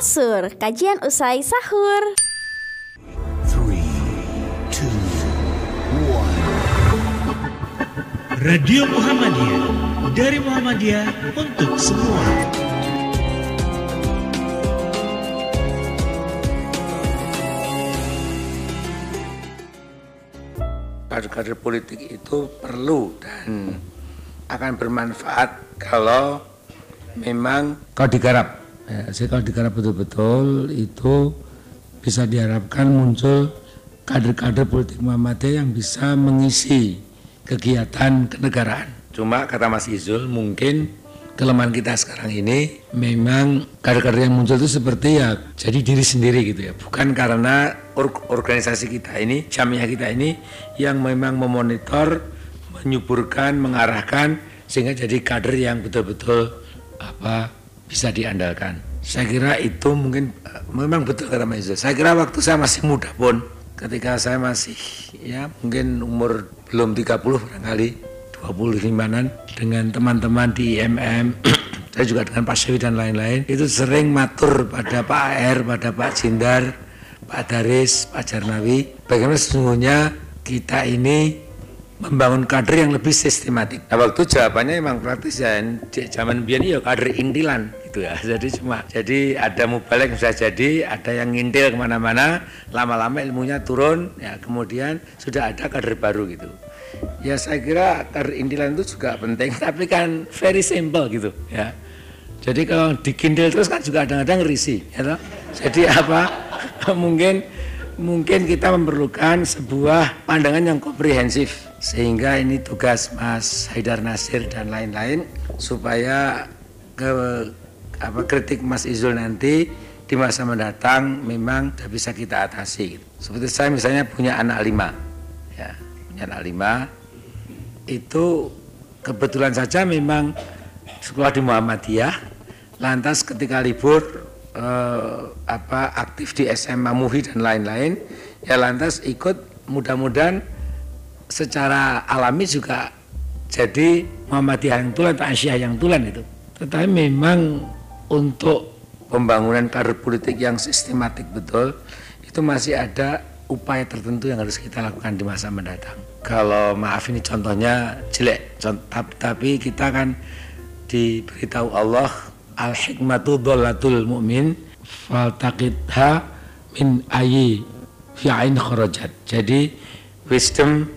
Kasur, kajian usai sahur. Three, two, one. Radio Muhammadiyah dari Muhammadiyah untuk semua. kader-kader politik itu perlu dan akan bermanfaat kalau memang kau digarap. Ya, kalau digarap betul-betul itu bisa diharapkan muncul kader-kader politik Muhammadiyah yang bisa mengisi kegiatan kenegaraan. Cuma kata Mas Izul mungkin kelemahan kita sekarang ini memang kader-kader yang muncul itu seperti ya jadi diri sendiri gitu ya bukan karena or- organisasi kita ini jamiah kita ini yang memang memonitor menyuburkan mengarahkan sehingga jadi kader yang betul-betul apa bisa diandalkan. Saya kira itu mungkin eh, memang betul kata Mas saya kira waktu saya masih muda pun ketika saya masih ya mungkin umur belum 30 barangkali 25-an dengan teman-teman di IMM saya juga dengan Pak Sewi dan lain-lain itu sering matur pada Pak AR, pada Pak Jindar, Pak Daris, Pak Jarnawi bagaimana sesungguhnya kita ini membangun kader yang lebih sistematik. Nah waktu jawabannya memang praktis ya zaman biar ya kader intilan gitu ya. Jadi cuma jadi ada mubalek bisa jadi, ada yang ngintil ke mana-mana, lama-lama ilmunya turun, ya kemudian sudah ada kader baru gitu. Ya saya kira kader intilan itu juga penting, tapi kan very simple gitu ya. Jadi kalau dikindil terus kan juga kadang-kadang risih, ya toh? Jadi apa? mungkin mungkin kita memerlukan sebuah pandangan yang komprehensif sehingga ini tugas Mas Haidar Nasir dan lain-lain supaya ke apa kritik Mas Izul nanti di masa mendatang memang tidak bisa kita atasi. Seperti saya misalnya punya anak lima, ya punya anak lima itu kebetulan saja memang sekolah di Muhammadiyah lantas ketika libur eh, apa aktif di SMA Muhi dan lain-lain ya lantas ikut mudah-mudahan secara alami juga jadi Muhammadiyah yang tulen atau Asia yang tulen itu tetapi memang untuk pembangunan karir politik yang sistematik betul itu masih ada upaya tertentu yang harus kita lakukan di masa mendatang. Kalau maaf ini contohnya jelek. Cont- tap- tapi kita kan diberitahu Allah al hikmatu dholatul mu'min faltaqitha min ayi fi'ain kharajat jadi wisdom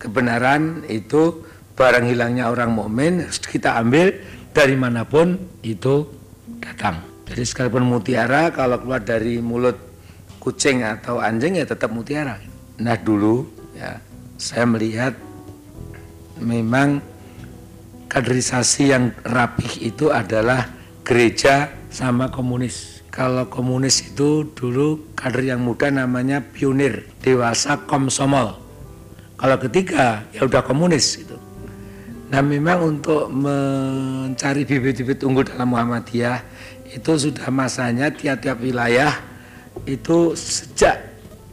kebenaran itu barang hilangnya orang mukmin kita ambil dari mana pun itu datang jadi sekalipun mutiara kalau keluar dari mulut kucing atau anjing ya tetap mutiara nah dulu ya saya melihat memang kaderisasi yang rapih itu adalah gereja sama komunis. Kalau komunis itu dulu kader yang muda namanya pionir, dewasa komsomol. Kalau ketiga ya udah komunis. Nah memang untuk mencari bibit-bibit unggul dalam Muhammadiyah itu sudah masanya tiap-tiap wilayah itu sejak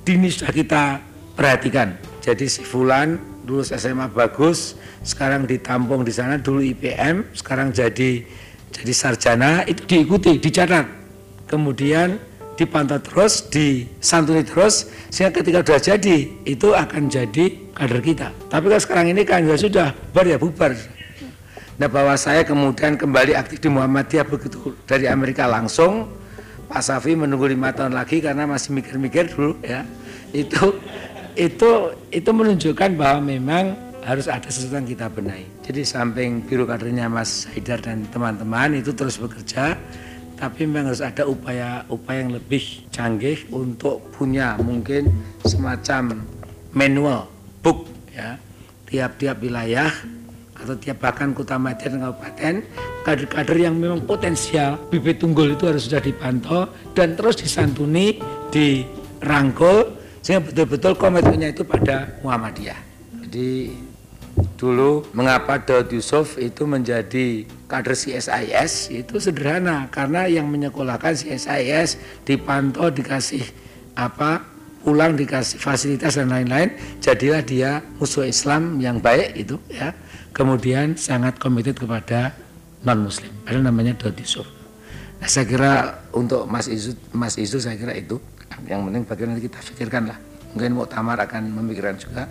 dini sudah kita perhatikan. Jadi si Fulan lulus SMA bagus, sekarang ditampung di sana dulu IPM, sekarang jadi jadi sarjana itu diikuti, dicatat. Kemudian dipantau terus, disantuni terus sehingga ketika sudah jadi itu akan jadi kader kita. Tapi kalau sekarang ini kan ya sudah bubar ya bubar. Nah bahwa saya kemudian kembali aktif di Muhammadiyah begitu dari Amerika langsung Pak Safi menunggu lima tahun lagi karena masih mikir-mikir dulu ya itu itu itu menunjukkan bahwa memang harus ada sesuatu yang kita benahi. Jadi samping biru kadernya Mas Haidar dan teman-teman itu terus bekerja, tapi memang harus ada upaya-upaya yang lebih canggih untuk punya mungkin semacam manual book ya tiap-tiap wilayah atau tiap bahkan kota dan kabupaten kader-kader yang memang potensial bibit tunggul itu harus sudah dipantau dan terus disantuni dirangkul sehingga betul-betul komitmennya itu pada Muhammadiyah. Jadi dulu mengapa Daud Yusuf itu menjadi kader CSIS itu sederhana karena yang menyekolahkan CSIS dipantau dikasih apa pulang dikasih fasilitas dan lain-lain jadilah dia musuh Islam yang baik itu ya kemudian sangat komited kepada non muslim ada namanya Daud Yusuf Nah, saya kira untuk Mas Isu, Mas Isu saya kira itu yang penting bagian nanti kita pikirkan lah. Mungkin Muktamar akan memikirkan juga.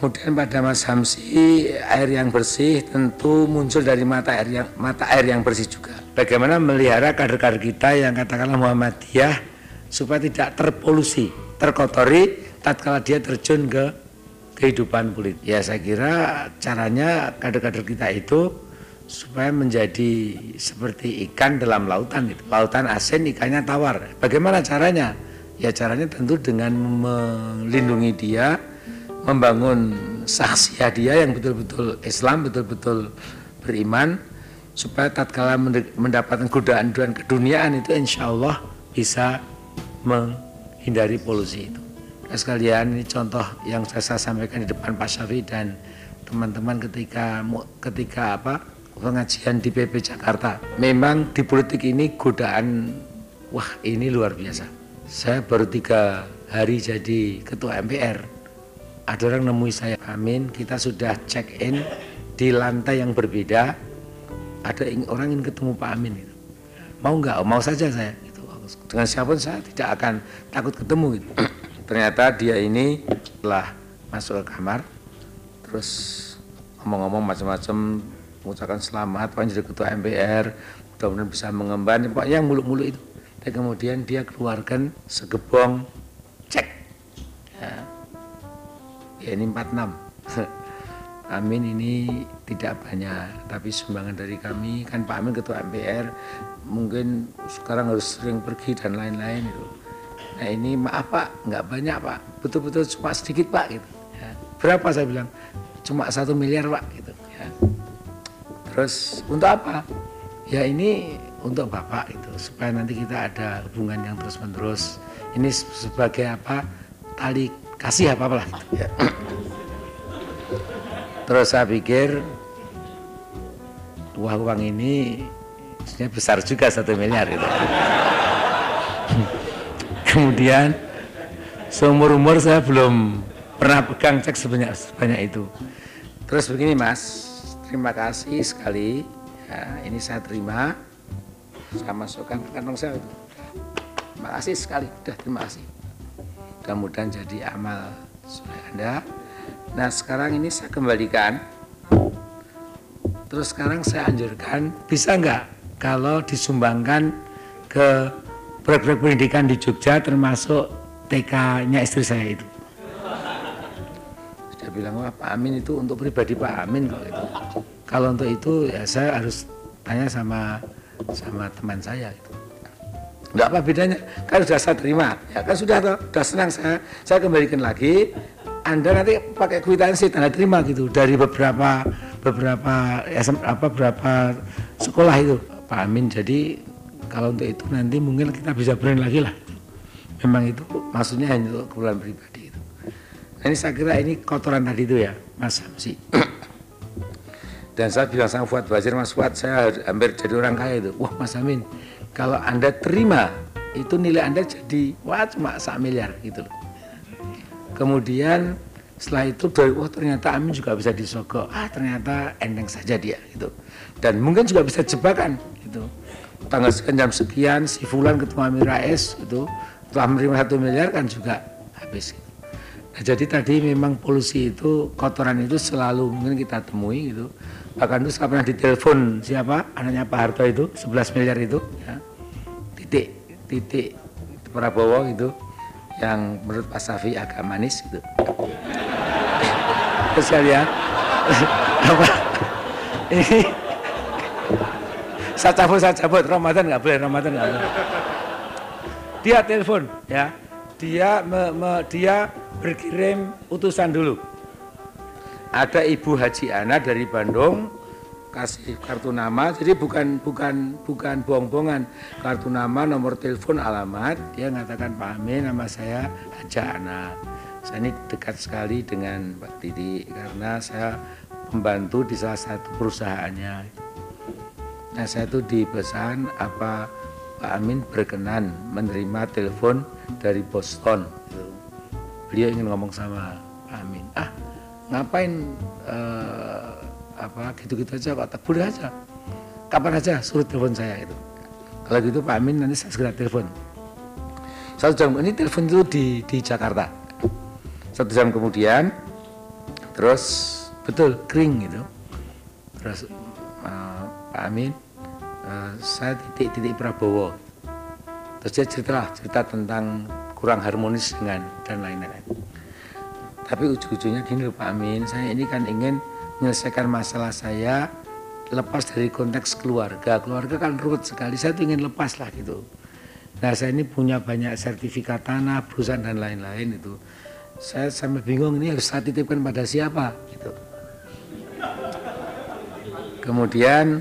Kemudian pada Mas Hamsi air yang bersih tentu muncul dari mata air yang mata air yang bersih juga. Bagaimana melihara kader-kader kita yang katakanlah Muhammadiyah supaya tidak terpolusi, terkotori tatkala dia terjun ke kehidupan politik. Ya saya kira caranya kader-kader kita itu supaya menjadi seperti ikan dalam lautan itu. Lautan asin ikannya tawar. Bagaimana caranya? Ya caranya tentu dengan melindungi dia, membangun saksiah dia yang betul-betul Islam, betul-betul beriman, supaya tatkala mendapatkan godaan-godaan keduniaan itu insya Allah bisa menghindari polusi itu. Nah, sekalian ini contoh yang saya sampaikan di depan Pak Syafi dan teman-teman ketika ketika apa pengajian di PP Jakarta. Memang di politik ini godaan wah ini luar biasa. Saya baru tiga hari jadi ketua MPR ada orang nemui saya, Amin, kita sudah check in di lantai yang berbeda. Ada orang ingin ketemu Pak Amin itu. Mau nggak? Oh, mau saja saya. Itu dengan siapa pun saya tidak akan takut ketemu gitu. Ternyata dia ini telah masuk ke kamar, terus ngomong-ngomong macam-macam, mengucapkan selamat, Pak jadi ketua MPR, mudah-mudahan bisa mengemban, pokoknya muluk-muluk itu. Dan kemudian dia keluarkan segebong ya ini 46 Amin ini tidak banyak tapi sumbangan dari kami. Kan Pak Amin ketua MPR mungkin sekarang harus sering pergi dan lain-lain itu. Nah ini maaf Pak nggak banyak Pak. Betul-betul cuma sedikit Pak gitu. Ya. berapa saya bilang? Cuma satu miliar Pak gitu ya. terus untuk apa? Ya ini untuk Bapak itu supaya nanti kita ada hubungan yang terus menerus ini sebagai apa? Tali kasih apa apalah gitu. ya. terus saya pikir uang uang ini sebenarnya besar juga satu miliar itu kemudian seumur umur saya belum pernah pegang cek sebanyak sebanyak itu. Terus begini mas. Terima kasih sekali. Ya, ini saya terima. Saya masukkan ke kantong saya. Terima kasih sekali. Udah terima kasih mudah-mudahan jadi amal soleh Anda. Nah sekarang ini saya kembalikan. Terus sekarang saya anjurkan, bisa nggak kalau disumbangkan ke proyek-proyek pendidikan di Jogja termasuk TK-nya istri saya itu. Saya bilang, wah Pak Amin itu untuk pribadi Pak Amin kok itu. Kalau untuk itu ya saya harus tanya sama sama teman saya itu. Enggak apa bedanya, kan sudah saya terima, ya kan sudah toh, sudah senang saya, saya kembalikan lagi. Anda nanti pakai kwitansi tanda terima gitu dari beberapa beberapa SM, apa beberapa sekolah itu Pak Amin. Jadi kalau untuk itu nanti mungkin kita bisa brand lagi lah. Memang itu maksudnya hanya untuk keperluan pribadi itu. Nah, ini saya kira ini kotoran tadi itu ya, Mas Hamsi. Dan saya bilang sama Fuad Basir, Mas Fuad saya hampir jadi orang kaya itu. Wah Mas Amin, kalau Anda terima itu nilai Anda jadi wah cuma sak miliar gitu loh. Kemudian setelah itu dari wah ternyata Amin juga bisa disogok. Ah ternyata endeng saja dia gitu. Dan mungkin juga bisa jebakan gitu. Tanggal sekian jam sekian si Fulan ketua Amin Rais itu telah menerima satu miliar kan juga habis gitu. Nah, jadi tadi memang polusi itu kotoran itu selalu mungkin kita temui gitu bahkan itu saya pernah ditelepon siapa anaknya Pak Harto itu 11 miliar itu ya. Titik titik Prabowo itu yang menurut Pak Safi agak manis gitu. Lihat apa? Ini saya cabut saya cabut. Ramadan nggak boleh Ramadan nggak boleh. Dia telepon ya. Dia me, me, dia berkirim utusan dulu. Ada Ibu Haji Ana dari Bandung kasih kartu nama. Jadi bukan bukan bukan bohong-bohongan. Kartu nama nomor telepon alamat. Dia mengatakan Pak Amin nama saya Haja Ana. Saya ini dekat sekali dengan Pak Didi karena saya membantu di salah satu perusahaannya. Nah saya itu dipesan apa Pak Amin berkenan menerima telepon dari Boston. Beliau ingin ngomong sama Pak Amin. Ah ngapain uh, apa gitu-gitu aja kok boleh aja. Kapan aja suruh telepon saya itu. Kalau gitu Pak Amin nanti saya segera telepon. Satu jam ini telepon itu di di Jakarta. Satu jam kemudian terus betul kering gitu. Terus uh, Pak Amin uh, saya titik titik Prabowo. Terus dia cerita cerita tentang kurang harmonis dengan dan lain-lain. Tapi ujung-ujungnya gini Pak Amin saya ini kan ingin menyelesaikan masalah saya lepas dari konteks keluarga. Keluarga kan ruwet sekali. Saya tuh ingin lepas lah gitu. Nah saya ini punya banyak sertifikat tanah perusahaan dan lain-lain itu. Saya sampai bingung ini harus saya titipkan pada siapa gitu. Kemudian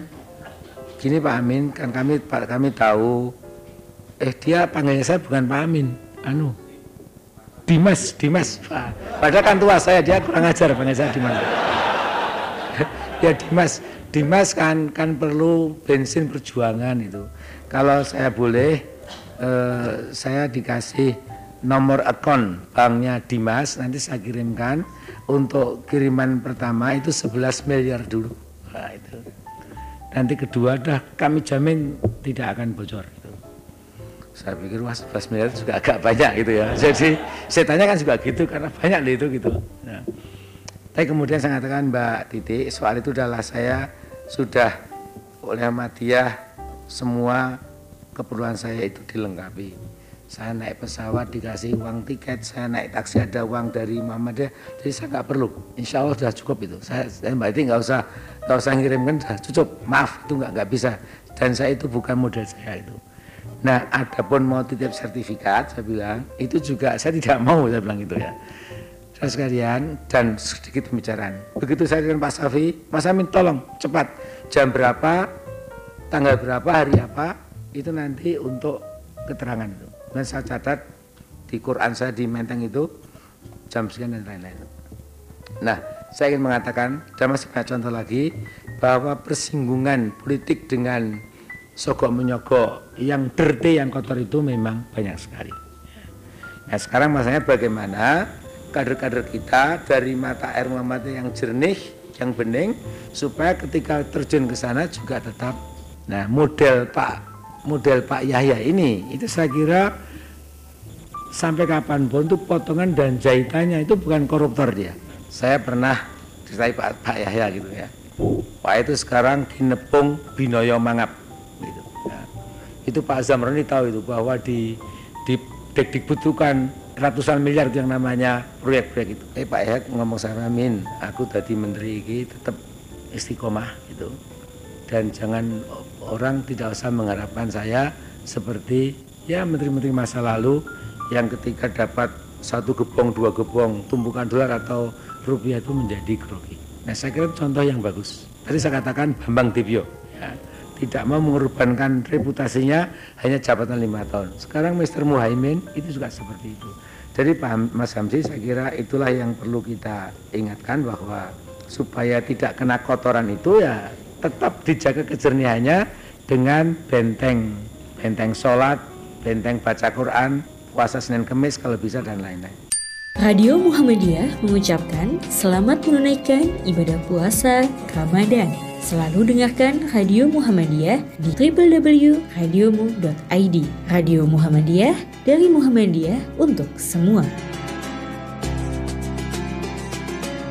gini Pak Amin kan kami Pak kami tahu eh dia panggilnya saya bukan Pak Amin. Anu? Dimas Dimas. Pak padahal kan tua saya dia kurang ajar panggil saya Dimas ya Dimas Dimas kan kan perlu bensin perjuangan itu. Kalau saya boleh, eh, saya dikasih nomor akun banknya Dimas, nanti saya kirimkan untuk kiriman pertama itu 11 miliar dulu. Nah, itu. Nanti kedua dah kami jamin tidak akan bocor. Itu. Saya pikir wah 11 miliar juga agak banyak gitu ya. Jadi saya tanya kan juga gitu karena banyak itu gitu. Nah. Tapi kemudian saya katakan Mbak Titi soal itu adalah saya sudah oleh Ahmadiyah semua keperluan saya itu dilengkapi. Saya naik pesawat dikasih uang tiket, saya naik taksi ada uang dari Muhammadiyah, jadi saya nggak perlu. Insya Allah sudah cukup itu. Saya, saya Mbak Iti nggak usah nggak usah ngirimkan, sudah cukup. Maaf itu nggak nggak bisa. Dan saya itu bukan model saya itu. Nah, adapun mau titip sertifikat, saya bilang itu juga saya tidak mau, saya bilang itu ya saudara sekalian dan sedikit pembicaraan. Begitu saya dengan Pak Safi, Mas Amin tolong cepat jam berapa, tanggal berapa, hari apa, itu nanti untuk keterangan itu. Dan saya catat di Quran saya di Menteng itu jam sekian dan lain-lain. Nah, saya ingin mengatakan dan masih banyak contoh lagi bahwa persinggungan politik dengan sogok menyogok yang dirty yang kotor itu memang banyak sekali. Nah sekarang masalahnya bagaimana kader-kader kita dari mata air Muhammadiyah yang jernih, yang bening, supaya ketika terjun ke sana juga tetap. Nah, model Pak model Pak Yahya ini itu saya kira sampai kapan pun itu potongan dan jahitannya itu bukan koruptor dia. Saya pernah ceritai Pak, Pak Yahya gitu ya. Pak itu sekarang kinepung binoyo mangap gitu. Ya. Itu Pak Zamroni tahu itu bahwa di di Dekdikbud itu kan ratusan miliar yang namanya proyek-proyek itu. Eh Pak Ehak ngomong sama Amin, aku tadi menteri ini tetap istiqomah gitu. Dan jangan orang tidak usah mengharapkan saya seperti ya menteri-menteri masa lalu yang ketika dapat satu gebong, dua gebong, tumpukan dolar atau rupiah itu menjadi grogi. Nah saya kira contoh yang bagus. Tadi saya katakan Bambang Dibyo. Ya tidak mau mengorbankan reputasinya hanya jabatan lima tahun. Sekarang Mr. Muhaimin itu juga seperti itu. Jadi Pak Mas Hamzi saya kira itulah yang perlu kita ingatkan bahwa supaya tidak kena kotoran itu ya tetap dijaga kejernihannya dengan benteng benteng sholat, benteng baca Quran, puasa Senin Kemis kalau bisa dan lain-lain. Radio Muhammadiyah mengucapkan selamat menunaikan ibadah puasa Ramadan. Selalu dengarkan Radio Muhammadiyah di www.radiomu.id. Radio Muhammadiyah dari Muhammadiyah untuk semua.